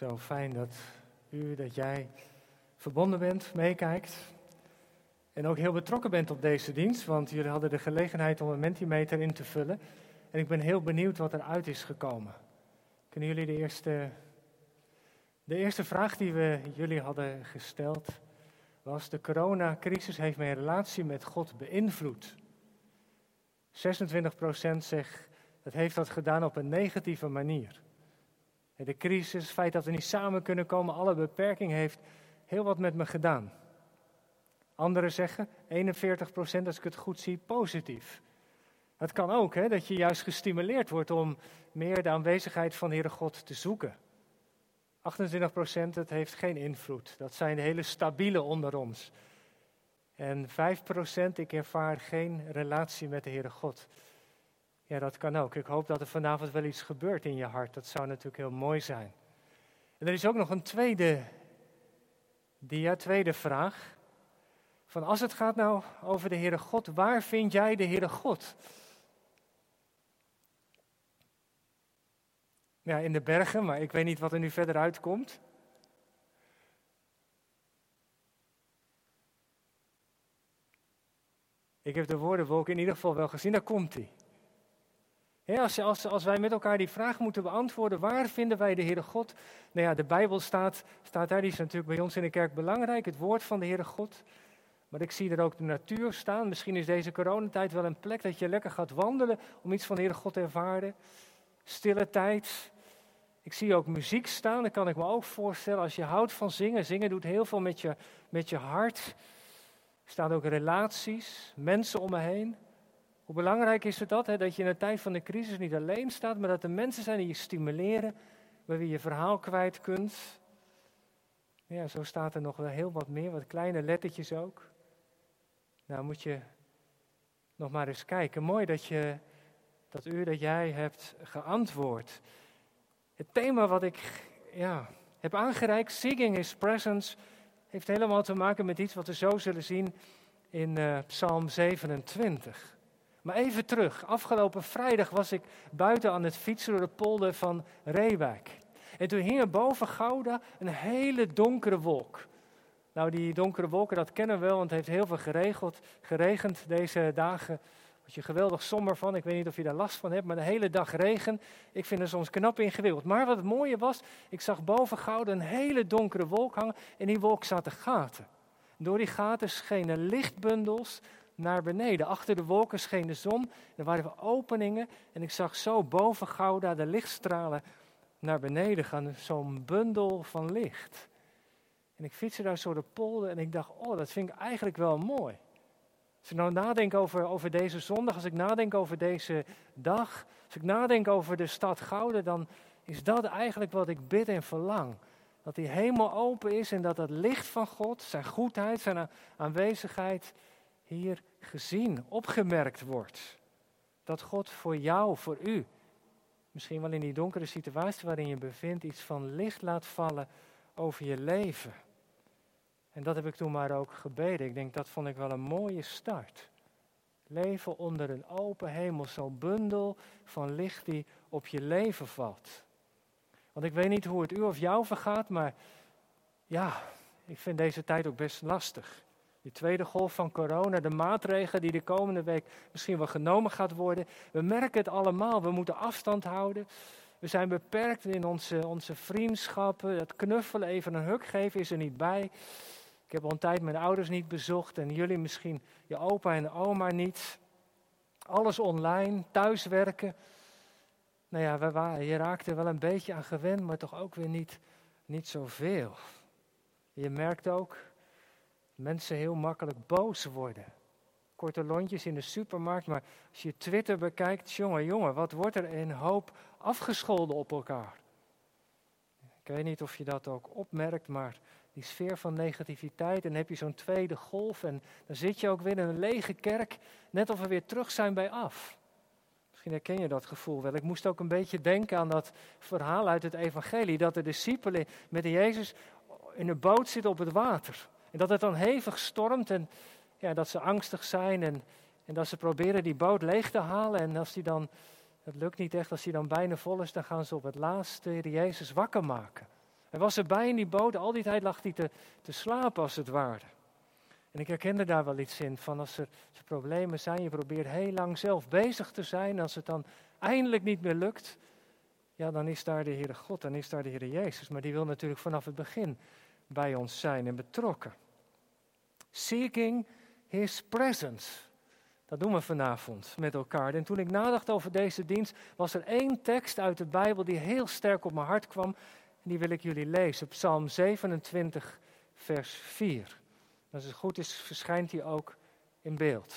Zo fijn dat u, dat jij verbonden bent, meekijkt. En ook heel betrokken bent op deze dienst, want jullie hadden de gelegenheid om een Mentimeter in te vullen. En ik ben heel benieuwd wat eruit is gekomen. Kunnen jullie de eerste, de eerste vraag die we jullie hadden gesteld was: de coronacrisis heeft mijn relatie met God beïnvloed. 26% zegt dat heeft dat gedaan op een negatieve manier. De crisis, het feit dat we niet samen kunnen komen, alle beperkingen heeft heel wat met me gedaan. Anderen zeggen, 41 procent, als ik het goed zie, positief. Het kan ook, hè, dat je juist gestimuleerd wordt om meer de aanwezigheid van Heere God te zoeken. 28 procent, het heeft geen invloed. Dat zijn de hele stabiele onder ons. En 5 procent, ik ervaar geen relatie met de Heere God. Ja, dat kan ook. Ik hoop dat er vanavond wel iets gebeurt in je hart. Dat zou natuurlijk heel mooi zijn. En er is ook nog een tweede dia, tweede vraag. Van als het gaat nou over de Heere God, waar vind jij de Heere God? Ja, in de bergen, maar ik weet niet wat er nu verder uitkomt. Ik heb de woordenwolk in ieder geval wel gezien, daar komt hij als, als, wij met elkaar die vraag moeten beantwoorden, waar vinden wij de Heere God? Nou ja, de Bijbel staat, staat daar, die is natuurlijk bij ons in de kerk belangrijk, het woord van de Heere God. Maar ik zie er ook de natuur staan. Misschien is deze coronatijd wel een plek dat je lekker gaat wandelen om iets van de Heere God te ervaren. Stille tijd. Ik zie ook muziek staan, dat kan ik me ook voorstellen. Als je houdt van zingen, zingen doet heel veel met je, met je hart. Er staan ook relaties, mensen om me heen. Hoe belangrijk is het dat, hè, dat je in een tijd van de crisis niet alleen staat, maar dat er mensen zijn die je stimuleren, bij wie je verhaal kwijt kunt. Ja, zo staat er nog wel heel wat meer, wat kleine lettertjes ook. Nou moet je nog maar eens kijken. Mooi dat, je, dat u, dat jij hebt geantwoord. Het thema wat ik ja, heb aangereikt, Singing His Presence, heeft helemaal te maken met iets wat we zo zullen zien in uh, Psalm 27. Even terug. Afgelopen vrijdag was ik buiten aan het fietsen door de polder van Reewijk. En toen hing er boven Gouda een hele donkere wolk. Nou, die donkere wolken, dat kennen we wel, want het heeft heel veel geregeld, geregend deze dagen. Word je geweldig somber van. Ik weet niet of je daar last van hebt, maar de hele dag regen. Ik vind het soms knap ingewikkeld. Maar wat het mooie was, ik zag boven Gouda een hele donkere wolk hangen. En die wolk zaten gaten. Door die gaten schenen lichtbundels naar beneden. Achter de wolken scheen de zon. Er waren openingen. En ik zag zo boven Gouda de lichtstralen naar beneden gaan. Zo'n bundel van licht. En ik fietste daar zo de polder en ik dacht, oh, dat vind ik eigenlijk wel mooi. Als ik nou nadenk over, over deze zondag, als ik nadenk over deze dag, als ik nadenk over de stad Gouden, dan is dat eigenlijk wat ik bid en verlang. Dat die hemel open is en dat het licht van God, zijn goedheid, zijn aanwezigheid hier gezien, opgemerkt wordt. Dat God voor jou, voor u, misschien wel in die donkere situatie waarin je bevindt, iets van licht laat vallen over je leven. En dat heb ik toen maar ook gebeden. Ik denk dat vond ik wel een mooie start. Leven onder een open hemel, zo'n bundel van licht die op je leven valt. Want ik weet niet hoe het u of jou vergaat, maar ja, ik vind deze tijd ook best lastig. Die tweede golf van corona, de maatregelen die de komende week misschien wel genomen gaat worden. We merken het allemaal, we moeten afstand houden. We zijn beperkt in onze, onze vriendschappen. Het knuffelen, even een huk geven is er niet bij. Ik heb al een tijd mijn ouders niet bezocht en jullie misschien je opa en oma niet. Alles online, thuiswerken. Nou ja, we, waren, je raakte wel een beetje aan gewend, maar toch ook weer niet, niet zoveel. Je merkt ook, mensen heel makkelijk boos worden. Korte lontjes in de supermarkt, maar als je Twitter bekijkt, jongen, jongen, wat wordt er in hoop afgescholden op elkaar? Ik weet niet of je dat ook opmerkt, maar die sfeer van negativiteit, en heb je zo'n tweede golf en dan zit je ook weer in een lege kerk, net of we weer terug zijn bij af. Misschien herken je dat gevoel wel. Ik moest ook een beetje denken aan dat verhaal uit het evangelie, dat de discipelen met Jezus in een boot zitten op het water. En dat het dan hevig stormt en ja, dat ze angstig zijn en, en dat ze proberen die boot leeg te halen. En als die dan, het lukt niet echt, als die dan bijna vol is, dan gaan ze op het laatste Jezus wakker maken. Hij was erbij in die boot, al die tijd lag hij te, te slapen als het ware. En ik herkende daar wel iets in, van als er, als er problemen zijn, je probeert heel lang zelf bezig te zijn, als het dan eindelijk niet meer lukt, ja, dan is daar de Heere God, dan is daar de Heere Jezus. Maar die wil natuurlijk vanaf het begin bij ons zijn en betrokken. Seeking His presence. Dat doen we vanavond met elkaar. En toen ik nadacht over deze dienst, was er één tekst uit de Bijbel die heel sterk op mijn hart kwam. En die wil ik jullie lezen. Psalm 27, vers 4. Als het goed is, verschijnt die ook in beeld.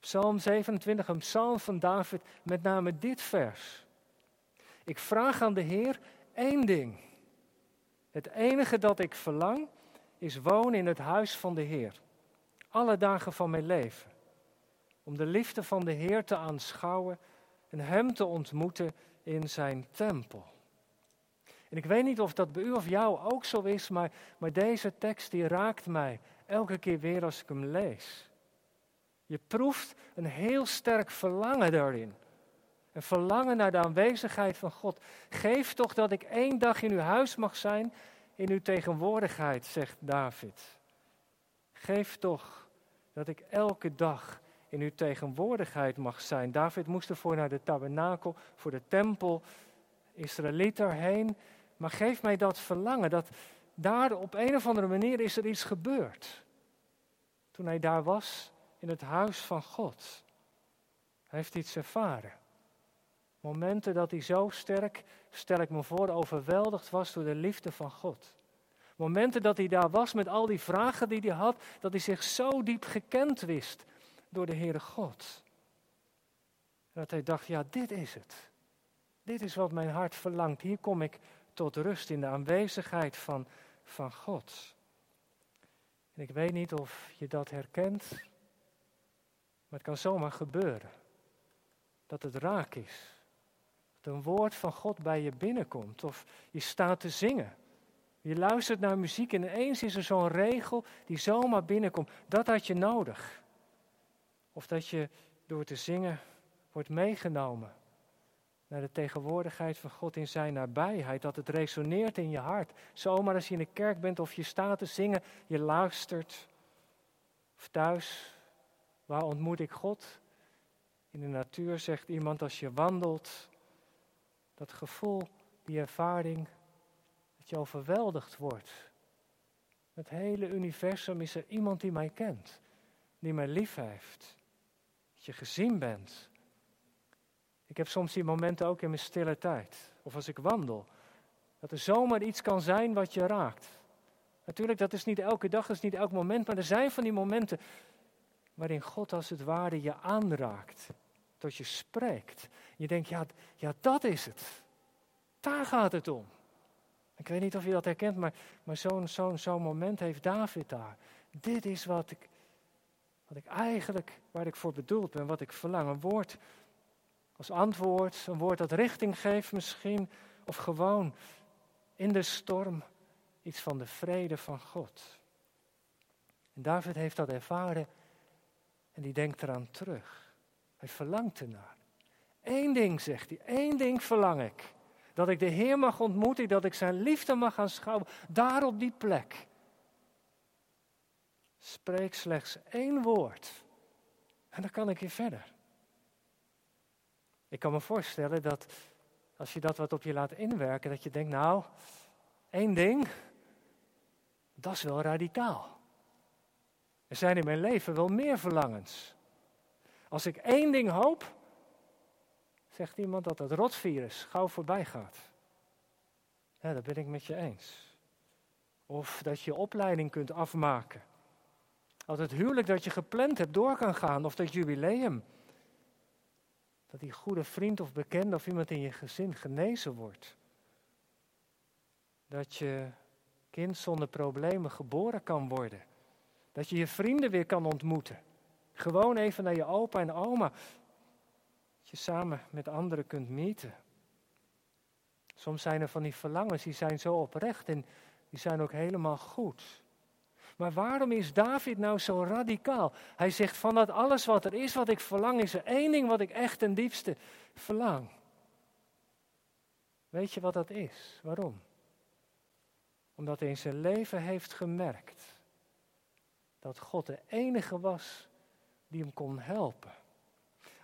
Psalm 27, een psalm van David, met name dit vers. Ik vraag aan de Heer één ding. Het enige dat ik verlang is wonen in het huis van de Heer. Alle dagen van mijn leven. Om de liefde van de Heer te aanschouwen en Hem te ontmoeten in zijn tempel. En ik weet niet of dat bij u of jou ook zo is, maar, maar deze tekst die raakt mij elke keer weer als ik hem lees. Je proeft een heel sterk verlangen daarin. Een verlangen naar de aanwezigheid van God. Geef toch dat ik één dag in uw huis mag zijn, in uw tegenwoordigheid, zegt David. Geef toch dat ik elke dag in uw tegenwoordigheid mag zijn. David moest ervoor naar de tabernakel, voor de tempel, Israëliet heen. Maar geef mij dat verlangen, dat daar op een of andere manier is er iets gebeurd. Toen hij daar was in het huis van God. Hij heeft iets ervaren. Momenten dat hij zo sterk, stel ik me voor, overweldigd was door de liefde van God. Momenten dat hij daar was met al die vragen die hij had, dat hij zich zo diep gekend wist door de Heere God. Dat hij dacht, ja, dit is het. Dit is wat mijn hart verlangt. Hier kom ik tot rust in de aanwezigheid van, van God. En ik weet niet of je dat herkent, maar het kan zomaar gebeuren. Dat het raak is. Dat een woord van God bij je binnenkomt. Of je staat te zingen. Je luistert naar muziek en ineens is er zo'n regel die zomaar binnenkomt. Dat had je nodig. Of dat je door te zingen wordt meegenomen naar de tegenwoordigheid van God in zijn nabijheid. Dat het resoneert in je hart. Zomaar als je in de kerk bent of je staat te zingen, je luistert. Of thuis, waar ontmoet ik God? In de natuur zegt iemand als je wandelt. Dat gevoel, die ervaring, dat je overweldigd wordt. Het hele universum is er iemand die mij kent, die mij lief heeft. Dat je gezien bent. Ik heb soms die momenten ook in mijn stille tijd, of als ik wandel, dat er zomaar iets kan zijn wat je raakt. Natuurlijk, dat is niet elke dag, dat is niet elk moment, maar er zijn van die momenten waarin God als het ware je aanraakt, tot je spreekt. Je denkt, ja, ja dat is het. Daar gaat het om. Ik weet niet of je dat herkent, maar, maar zo'n zo'n zo'n moment heeft David daar. Dit is wat ik, wat ik eigenlijk, waar ik voor bedoeld ben, wat ik verlang. Een woord als antwoord, een woord dat richting geeft misschien, of gewoon in de storm iets van de vrede van God. En David heeft dat ervaren en die denkt eraan terug. Hij verlangt ernaar. Eén ding, zegt hij, één ding verlang ik. Dat ik de Heer mag ontmoeten, dat ik zijn liefde mag aanschouwen, daar op die plek. Spreek slechts één woord en dan kan ik weer verder. Ik kan me voorstellen dat als je dat wat op je laat inwerken, dat je denkt, nou, één ding, dat is wel radicaal. Er zijn in mijn leven wel meer verlangens. Als ik één ding hoop, zegt iemand dat het rotvirus gauw voorbij gaat. Ja, dat ben ik met je eens. Of dat je opleiding kunt afmaken. Als het huwelijk dat je gepland hebt door kan gaan, of dat jubileum. Dat die goede vriend of bekende of iemand in je gezin genezen wordt. Dat je kind zonder problemen geboren kan worden. Dat je je vrienden weer kan ontmoeten. Gewoon even naar je opa en oma. Dat je samen met anderen kunt meten. Soms zijn er van die verlangens, die zijn zo oprecht en die zijn ook helemaal goed. Maar waarom is David nou zo radicaal? Hij zegt van dat alles wat er is, wat ik verlang, is er één ding wat ik echt ten diepste verlang. Weet je wat dat is? Waarom? Omdat hij in zijn leven heeft gemerkt dat God de enige was die hem kon helpen.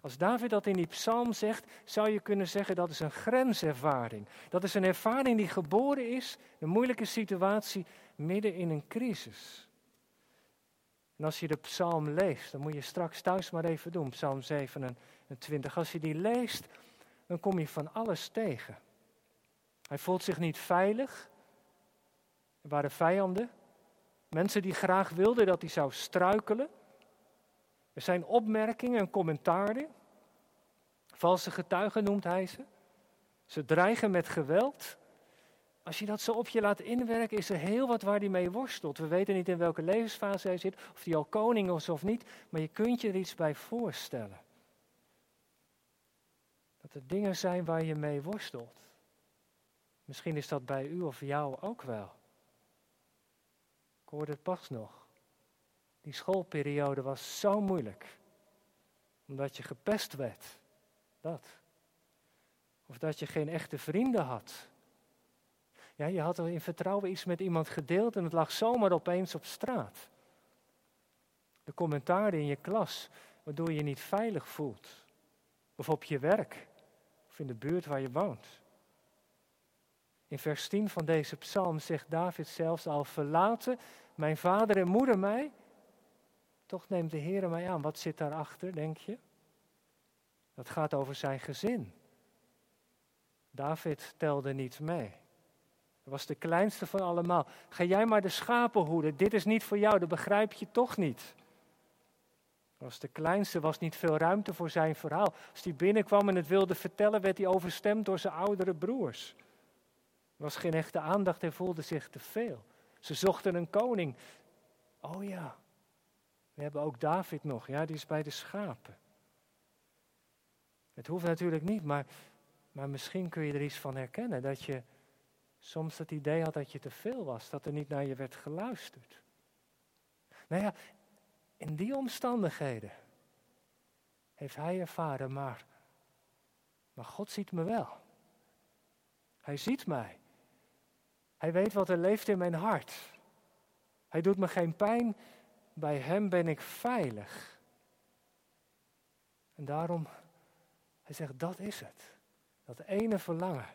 Als David dat in die psalm zegt, zou je kunnen zeggen dat is een grenservaring. Dat is een ervaring die geboren is, een moeilijke situatie, midden in een crisis. En als je de psalm leest, dan moet je straks thuis maar even doen, psalm 27. Als je die leest, dan kom je van alles tegen. Hij voelt zich niet veilig. Er waren vijanden, mensen die graag wilden dat hij zou struikelen. Er zijn opmerkingen en commentaren. Valse getuigen noemt hij ze. Ze dreigen met geweld. Als je dat zo op je laat inwerken, is er heel wat waar hij mee worstelt. We weten niet in welke levensfase hij zit, of hij al koning is of niet, maar je kunt je er iets bij voorstellen. Dat er dingen zijn waar je mee worstelt. Misschien is dat bij u of jou ook wel. Ik hoorde het pas nog. Die schoolperiode was zo moeilijk. Omdat je gepest werd. Dat. Of dat je geen echte vrienden had. Ja, je had in vertrouwen iets met iemand gedeeld en het lag zomaar opeens op straat. De commentaren in je klas, waardoor je je niet veilig voelt. Of op je werk, of in de buurt waar je woont. In vers 10 van deze psalm zegt David zelfs al verlaten mijn vader en moeder mij, toch neemt de Heer mij aan. Wat zit daarachter, denk je? Dat gaat over zijn gezin. David telde niet mee. Hij was de kleinste van allemaal. Ga jij maar de schapen hoeden. Dit is niet voor jou, dat begrijp je toch niet. Hij was de kleinste, was niet veel ruimte voor zijn verhaal. Als hij binnenkwam en het wilde vertellen, werd hij overstemd door zijn oudere broers. Er was geen echte aandacht, hij voelde zich te veel. Ze zochten een koning. Oh ja, we hebben ook David nog, ja, die is bij de schapen. Het hoeft natuurlijk niet, maar, maar misschien kun je er iets van herkennen. Dat je soms het idee had dat je te veel was, dat er niet naar je werd geluisterd. Nou ja, in die omstandigheden heeft hij ervaren, maar, maar God ziet me wel. Hij ziet mij. Hij weet wat er leeft in mijn hart. Hij doet me geen pijn. Bij Hem ben ik veilig. En daarom, hij zegt, dat is het. Dat ene verlangen.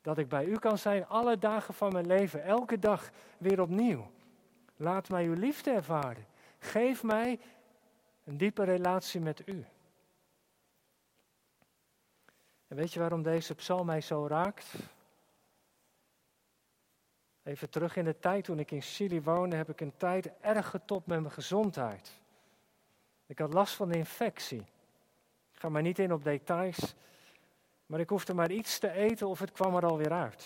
Dat ik bij u kan zijn alle dagen van mijn leven, elke dag weer opnieuw. Laat mij uw liefde ervaren. Geef mij een diepe relatie met u. En weet je waarom deze psalm mij zo raakt? Even terug in de tijd toen ik in Chili woonde, heb ik een tijd erg getopt met mijn gezondheid. Ik had last van een infectie. Ik ga maar niet in op details, maar ik hoefde maar iets te eten of het kwam er alweer uit.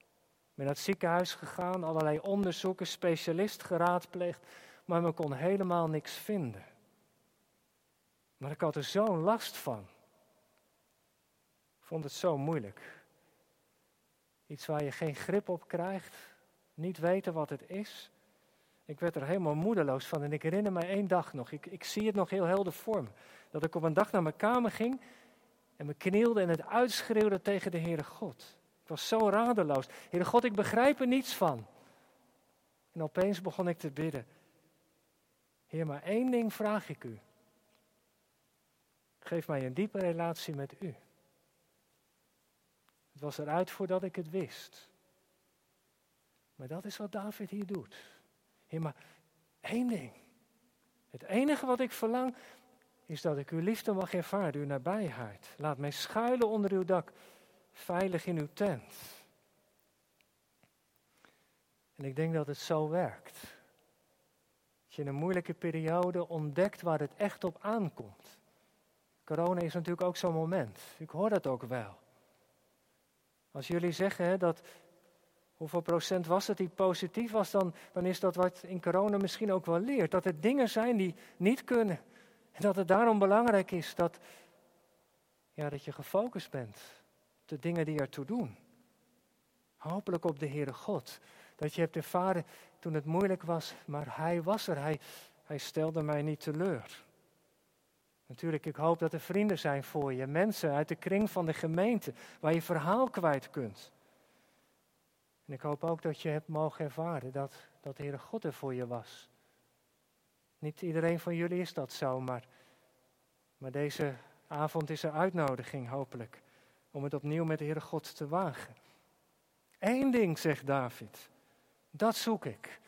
Ik ben naar het ziekenhuis gegaan, allerlei onderzoeken, specialist geraadpleegd, maar men kon helemaal niks vinden. Maar ik had er zo'n last van. Ik vond het zo moeilijk. Iets waar je geen grip op krijgt, niet weten wat het is. Ik werd er helemaal moedeloos van en ik herinner me één dag nog, ik, ik zie het nog heel helder voor me, dat ik op een dag naar mijn kamer ging en me knielde en het uitschreeuwde tegen de Heere God. Ik was zo radeloos. Heere God, ik begrijp er niets van. En opeens begon ik te bidden. Heer, maar één ding vraag ik u. Geef mij een diepe relatie met u. Het was eruit voordat ik het wist. Maar dat is wat David hier doet. Heer, maar één ding. Het enige wat ik verlang is dat ik uw liefde mag ervaren, uw nabijheid. Laat mij schuilen onder uw dak, veilig in uw tent. En ik denk dat het zo werkt. Dat je in een moeilijke periode ontdekt waar het echt op aankomt. Corona is natuurlijk ook zo'n moment. Ik hoor dat ook wel. Als jullie zeggen hè, dat, hoeveel procent was het die positief was, dan, is dat wat in corona misschien ook wel leert. Dat er dingen zijn die niet kunnen. En dat het daarom belangrijk is dat, ja, dat je gefocust bent op de dingen die ertoe doen. Hopelijk op de Heere God. Dat je hebt ervaren toen het moeilijk was, maar Hij was er. Hij, hij stelde mij niet teleur. Natuurlijk, ik hoop dat er vrienden zijn voor je, mensen uit de kring van de gemeente, waar je verhaal kwijt kunt. En ik hoop ook dat je hebt mogen ervaren dat, dat de Heere God er voor je was. Niet iedereen van jullie is dat zo, maar, maar deze avond is er uitnodiging, hopelijk, om het opnieuw met de Heere God te wagen. Eén ding, zegt David, dat zoek ik.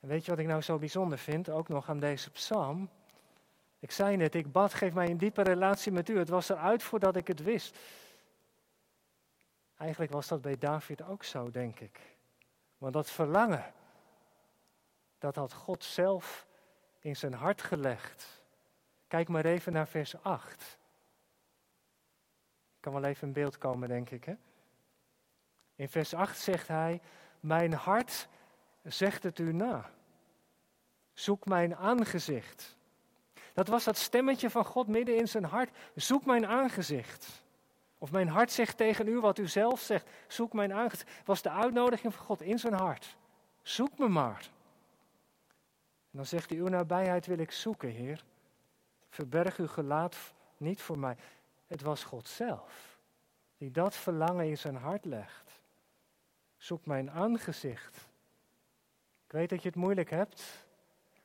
En weet je wat ik nou zo bijzonder vind, ook nog aan deze psalm? Ik zei net, ik bad, geef mij een diepe relatie met u. Het was eruit voordat ik het wist. Eigenlijk was dat bij David ook zo, denk ik. Want dat verlangen, dat had God zelf in zijn hart gelegd. Kijk maar even naar vers 8. Kan wel even in beeld komen, denk ik. Hè? In vers 8 zegt hij: Mijn hart zegt het u na. Zoek mijn aangezicht. Dat was dat stemmetje van God midden in zijn hart. Zoek mijn aangezicht. Of mijn hart zegt tegen u wat u zelf zegt. Zoek mijn aangezicht. Was de uitnodiging van God in zijn hart. Zoek me maar. En dan zegt hij, uw nabijheid wil ik zoeken, Heer. Verberg uw gelaat niet voor mij. Het was God zelf die dat verlangen in zijn hart legt. Zoek mijn aangezicht. Ik weet dat je het moeilijk hebt,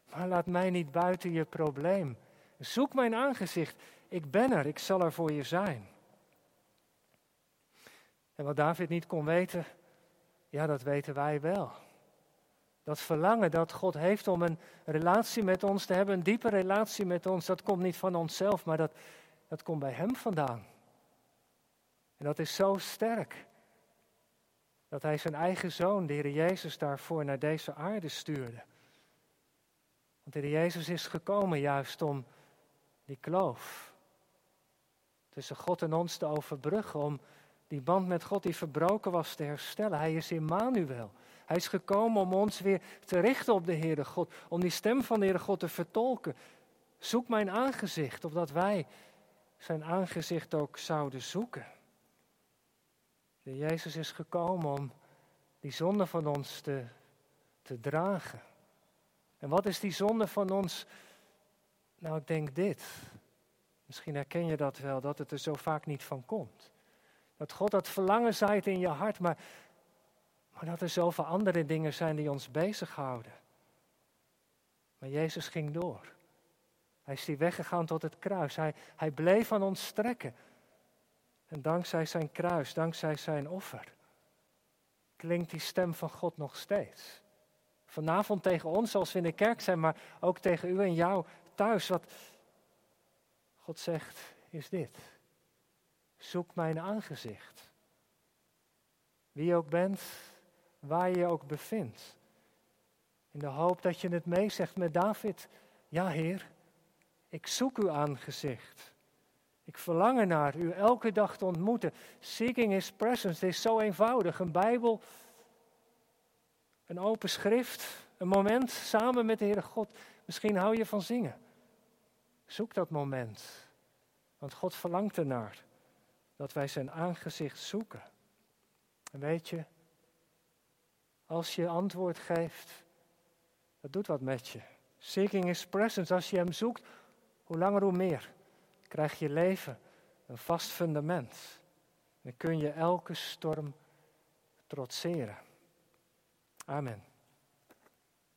maar laat mij niet buiten je probleem. Zoek mijn aangezicht. Ik ben er, ik zal er voor je zijn. En wat David niet kon weten, ja, dat weten wij wel. Dat verlangen dat God heeft om een relatie met ons te hebben, een diepe relatie met ons, dat komt niet van onszelf, maar dat, dat komt bij Hem vandaan. En dat is zo sterk. Dat Hij zijn eigen zoon, de Heer Jezus, daarvoor naar deze aarde stuurde. Want de Heer Jezus is gekomen juist om die kloof tussen God en ons te overbruggen, om die band met God die verbroken was te herstellen. Hij is Immanuel. Hij is gekomen om ons weer te richten op de Heere God, om die stem van de Heere God te vertolken. Zoek mijn aangezicht, opdat wij zijn aangezicht ook zouden zoeken. Jezus is gekomen om die zonde van ons te, te dragen. En wat is die zonde van ons? Nou, ik denk dit. Misschien herken je dat wel, dat het er zo vaak niet van komt. Dat God dat verlangen zaait in je hart, maar, maar dat er zoveel andere dingen zijn die ons bezighouden. Maar Jezus ging door. Hij is die weggegaan tot het kruis. Hij, hij bleef aan ons strekken. En dankzij zijn kruis, dankzij zijn offer, klinkt die stem van God nog steeds. Vanavond tegen ons als we in de kerk zijn, maar ook tegen u en jou thuis. Wat God zegt is dit. Zoek mijn aangezicht. Wie je ook bent, waar je je ook bevindt. In de hoop dat je het meezegt met David. Ja, Heer, ik zoek uw aangezicht. Ik verlang naar u elke dag te ontmoeten. Seeking His presence, is zo eenvoudig. Een Bijbel, een open schrift, een moment samen met de Heere God. Misschien hou je van zingen. Zoek dat moment, want God verlangt ernaar dat wij zijn aangezicht zoeken. En weet je, als je antwoord geeft, dat doet wat met je. Seeking His presence, als je Hem zoekt, hoe langer hoe meer, krijg je leven een vast fundament. Dan kun je elke storm trotseren. Amen.